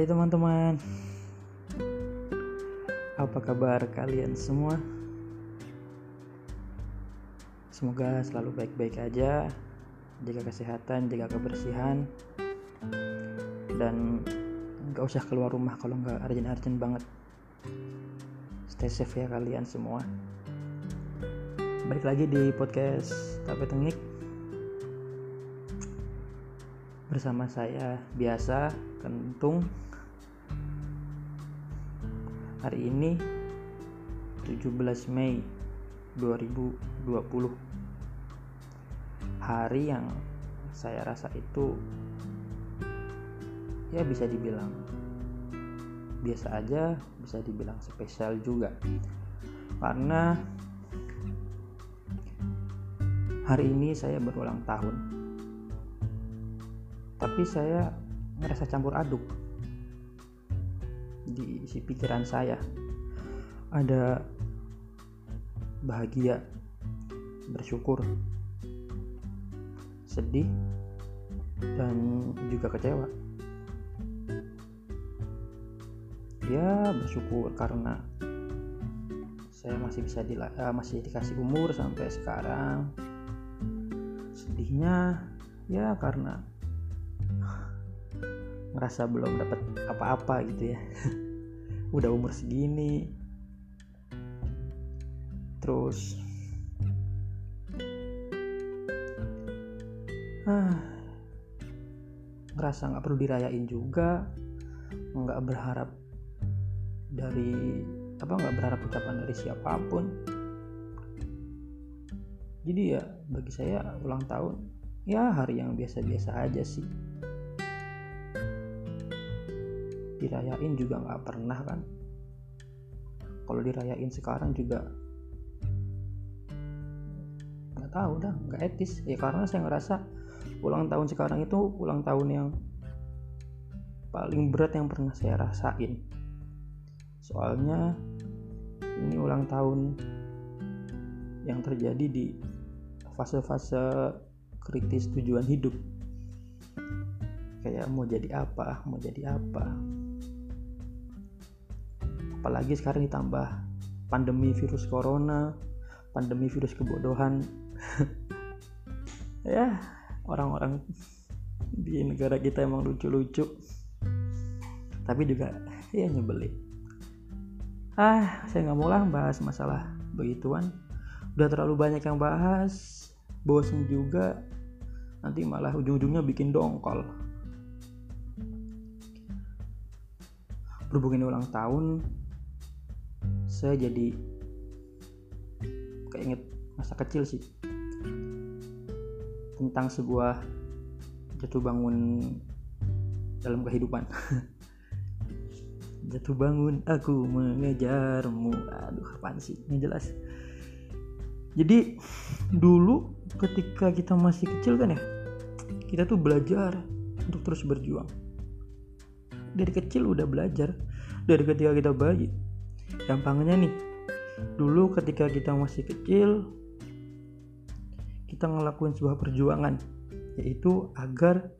Hai teman-teman. Apa kabar kalian semua? Semoga selalu baik-baik aja. Jaga kesehatan, jaga kebersihan. Dan nggak usah keluar rumah kalau nggak arjen-arjen banget. Stay safe ya kalian semua. Balik lagi di podcast Tape Tengik. Bersama saya biasa Kentung Hari ini 17 Mei 2020 Hari yang saya rasa itu ya bisa dibilang biasa aja bisa dibilang spesial juga. Karena hari ini saya berulang tahun. Tapi saya ngerasa campur aduk di isi pikiran saya. Ada bahagia bersyukur sedih dan juga kecewa. Ya bersyukur karena saya masih bisa di, uh, masih dikasih umur sampai sekarang. Sedihnya ya karena ngerasa belum dapat apa-apa gitu ya. Udah umur segini. Terus ah, ngerasa nggak perlu dirayain juga. Nggak berharap dari apa nggak berharap ucapan dari siapa pun. Jadi ya bagi saya ulang tahun ya hari yang biasa-biasa aja sih dirayain juga nggak pernah kan? Kalau dirayain sekarang juga nggak tahu dah nggak etis. Ya karena saya ngerasa ulang tahun sekarang itu ulang tahun yang paling berat yang pernah saya rasain. Soalnya ini ulang tahun yang terjadi di fase-fase kritis tujuan hidup. Kayak mau jadi apa mau jadi apa apalagi sekarang ditambah pandemi virus corona pandemi virus kebodohan. Ya orang-orang di negara kita emang lucu-lucu. Tapi juga ya nyebelin. Ah saya nggak mau lah bahas masalah begituan. Udah terlalu banyak yang bahas bosen juga. Nanti malah ujung-ujungnya bikin dongkol. Berhubung ini ulang tahun saya jadi keinget masa kecil sih. Tentang sebuah jatuh bangun dalam kehidupan. Jatuh bangun aku mengejarmu. Aduh apaan sih? Ini jelas. Jadi dulu ketika kita masih kecil kan ya kita tuh belajar untuk terus berjuang. Dari kecil udah belajar. Dari ketika kita bayi gampangnya nih dulu ketika kita masih kecil kita ngelakuin sebuah perjuangan yaitu agar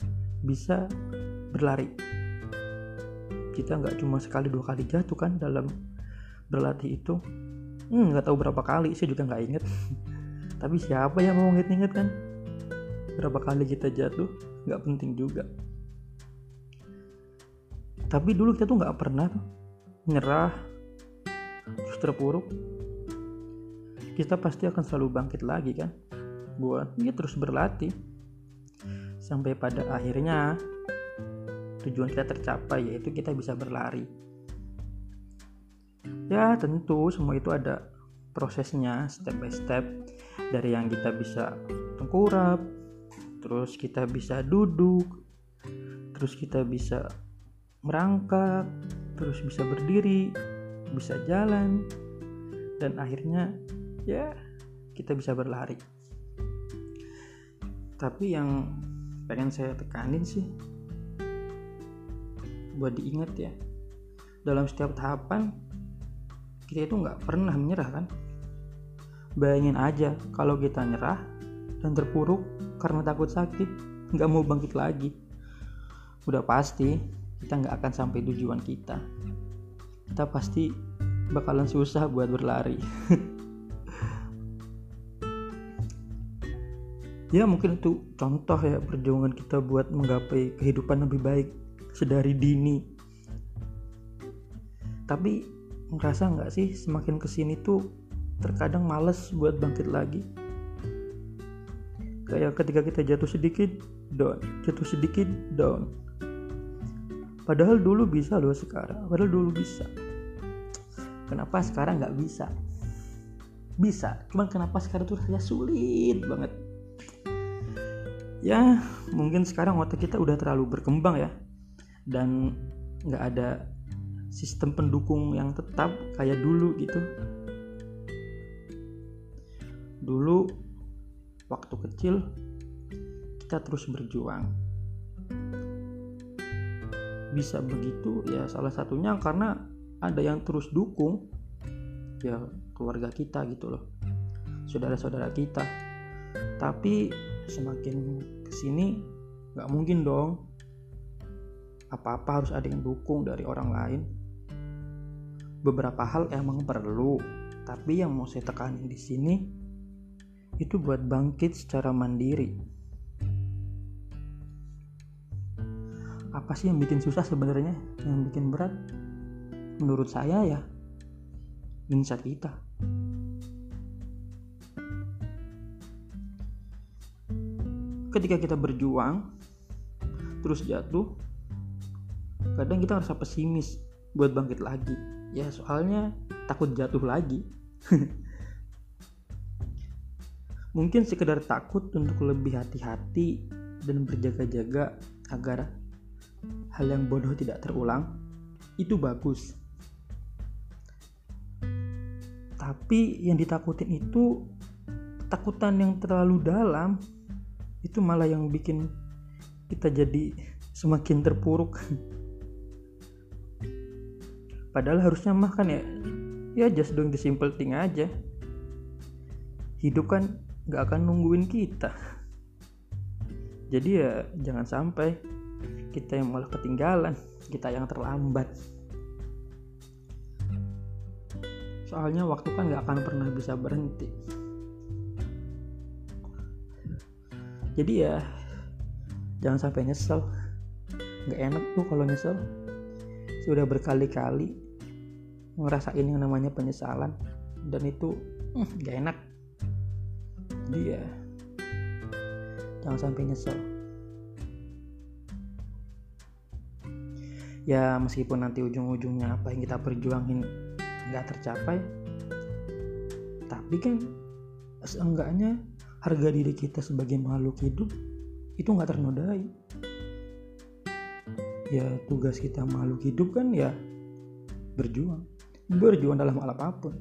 bisa berlari. Kita nggak cuma sekali dua kali jatuh kan dalam berlatih itu. Hmm, nggak tahu berapa kali saya juga nggak inget tapi siapa yang mau inget-inget kan? Berapa kali kita jatuh nggak penting juga. Tapi dulu kita tuh nggak pernah tuh nyerah terpuruk kita pasti akan selalu bangkit lagi kan? Buat ya terus berlatih. Sampai pada akhirnya tujuan kita tercapai yaitu kita bisa berlari. Ya tentu semua itu ada prosesnya step by step. Dari yang kita bisa tengkurap terus kita bisa duduk terus kita bisa merangkak terus bisa berdiri bisa jalan. Dan akhirnya ya kita bisa berlari. Tapi yang pengen saya tekanin sih buat diingat ya dalam setiap tahapan kita itu nggak pernah menyerah kan? Bayangin aja kalau kita nyerah dan terpuruk karena takut sakit nggak mau bangkit lagi. Udah pasti kita nggak akan sampai tujuan kita kita pasti bakalan susah buat berlari. Ya mungkin itu contoh ya perjuangan kita buat menggapai kehidupan lebih baik sedari dini. Tapi ngerasa nggak sih semakin ke sini tuh terkadang males buat bangkit lagi? Kayak ketika kita jatuh sedikit down. Jatuh sedikit down padahal dulu bisa loh sekarang. Padahal dulu bisa. Kenapa sekarang nggak bisa? Bisa. Cuman kenapa sekarang tuh rasanya sulit banget. Ya mungkin sekarang otak kita udah terlalu berkembang ya. Dan nggak ada sistem pendukung yang tetap kayak dulu gitu. Dulu waktu kecil kita terus berjuang bisa begitu ya salah satunya karena ada yang terus dukung ya keluarga kita gitu loh saudara-saudara kita. Tapi semakin ke sini nggak mungkin dong. Apa-apa harus ada yang dukung dari orang lain. Beberapa hal emang perlu tapi yang mau saya tekanin di sini itu buat bangkit secara mandiri. Apa sih yang bikin susah sebenarnya? Yang bikin berat? Menurut saya ya, mindset kita. Ketika kita berjuang, terus jatuh, kadang kita ngerasa pesimis buat bangkit lagi. Ya soalnya takut jatuh lagi. Mungkin sekedar takut untuk lebih hati-hati dan berjaga-jaga agar hal yang bodoh tidak terulang, itu bagus. Tapi yang ditakutin itu ketakutan yang terlalu dalam, itu malah yang bikin kita jadi semakin terpuruk. Padahal harusnya mah kan ya, ya just doing the simple thing aja. Hidup kan nggak akan nungguin kita jadi ya jangan sampai kita yang malah ketinggalan kita yang terlambat. Soalnya waktu kan nggak akan pernah bisa berhenti. Jadi ya jangan sampai nyesel. Nggak enak tuh kalau nyesel. Sudah berkali-kali ngerasain yang namanya penyesalan dan itu hmm, nggak enak. Dia jangan sampai nyesel ya meskipun nanti ujung-ujungnya apa yang kita perjuangin nggak tercapai tapi kan seenggaknya harga diri kita sebagai makhluk hidup itu nggak ternodai. Ya tugas kita makhluk hidup kan ya berjuang. Berjuang dalam hal apa pun.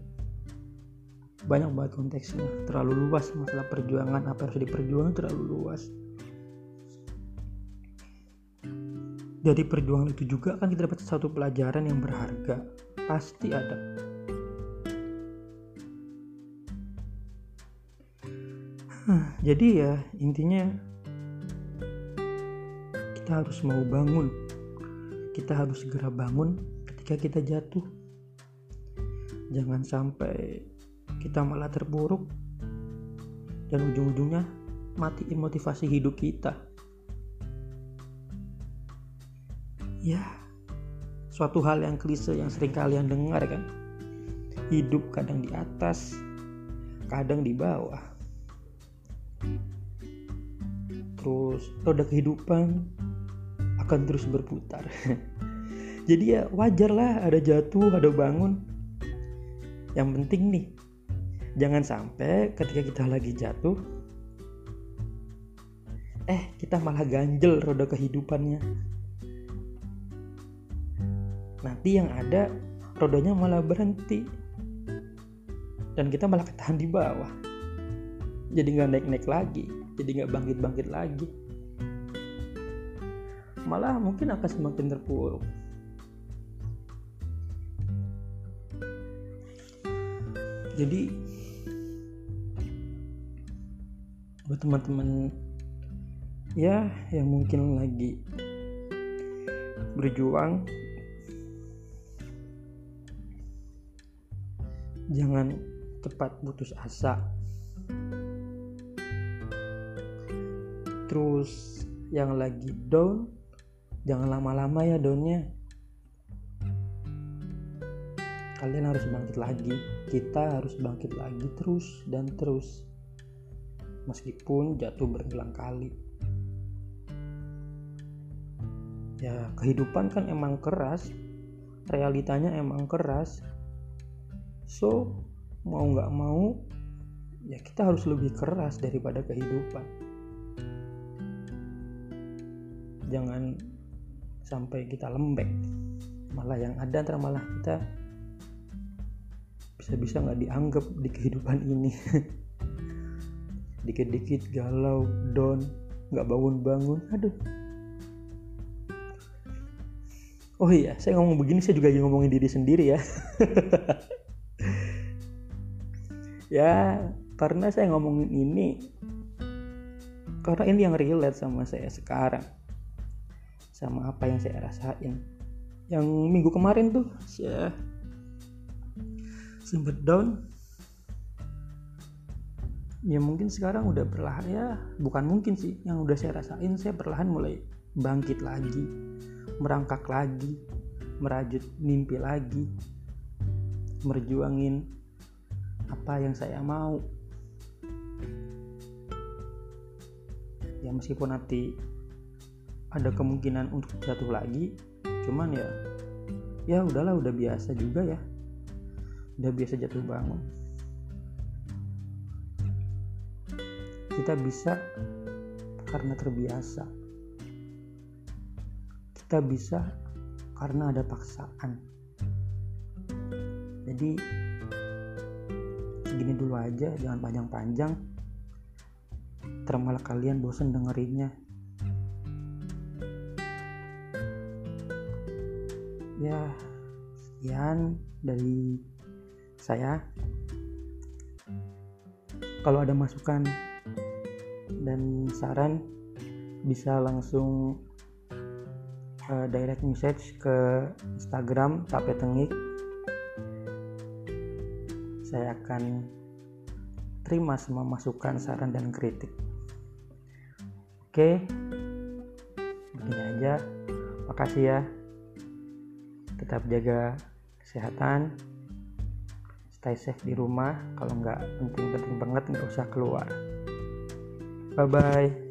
Banyak banget konteksnya. Terlalu luas masalah perjuangan apa yang harus diperjuangkan terlalu luas dari perjuangan itu juga kan kita dapat satu pelajaran yang berharga. Pasti ada. Jadi ya intinya kita harus mau bangun. Kita harus segera bangun ketika kita jatuh. Jangan sampai kita malah terburuk dan ujung-ujungnya matiin motivasi hidup kita ya. Suatu hal yang klise yang sering kalian dengar kan? Hidup kadang di atas kadang di bawah. Terus roda kehidupan akan terus berputar. Jadi ya wajar lah ada jatuh ada bangun. Yang penting nih jangan sampai ketika kita lagi jatuh eh kita malah ganjel roda kehidupannya nanti yang ada rodanya malah berhenti. Dan kita malah ketahan di bawah. Jadi nggak naik-naik lagi. Jadi nggak bangkit-bangkit lagi. Malah mungkin akan semakin terpuruk. Jadi buat teman-teman ya yang mungkin lagi berjuang jangan cepat putus asa. Terus yang lagi down jangan lama-lama ya downnya. Kalian harus bangkit lagi. Kita harus bangkit lagi terus dan terus. Meskipun jatuh berulang kali. Ya kehidupan kan emang keras. Realitanya emang keras so mau nggak mau ya kita harus lebih keras daripada kehidupan. Jangan sampai kita lembek. Malah yang ada antara malah kita bisa-bisa nggak dianggap di kehidupan ini. Dikit-dikit galau down nggak bangun-bangun. Aduh. Oh iya saya ngomong begini saya juga lagi ngomongin diri sendiri ya ya karena saya ngomongin ini karena ini yang relate sama saya sekarang sama apa yang saya rasain. Yang minggu kemarin tuh saya sempet down. Ya mungkin sekarang udah perlahan ya bukan mungkin sih yang udah saya rasain saya perlahan mulai bangkit lagi merangkak lagi merajut mimpi lagi merjuangin apa yang saya mau. Ya meskipun nanti ada kemungkinan untuk jatuh lagi cuman ya ya udahlah udah biasa juga ya. Udah biasa jatuh bangun. Kita bisa karena terbiasa. Kita bisa karena ada paksaan. Jadi segini dulu aja jangan panjang-panjang. Termalah kalian bosan dengerinnya. Ya sekian dari saya. Kalau ada masukan dan saran bisa langsung uh, direct message ke Instagram Tape Tengik saya akan terima semua masukan, saran, dan kritik. Oke, begini aja. Makasih ya. Tetap jaga kesehatan. Stay safe di rumah. Kalau nggak penting-penting banget, nggak usah keluar. Bye-bye.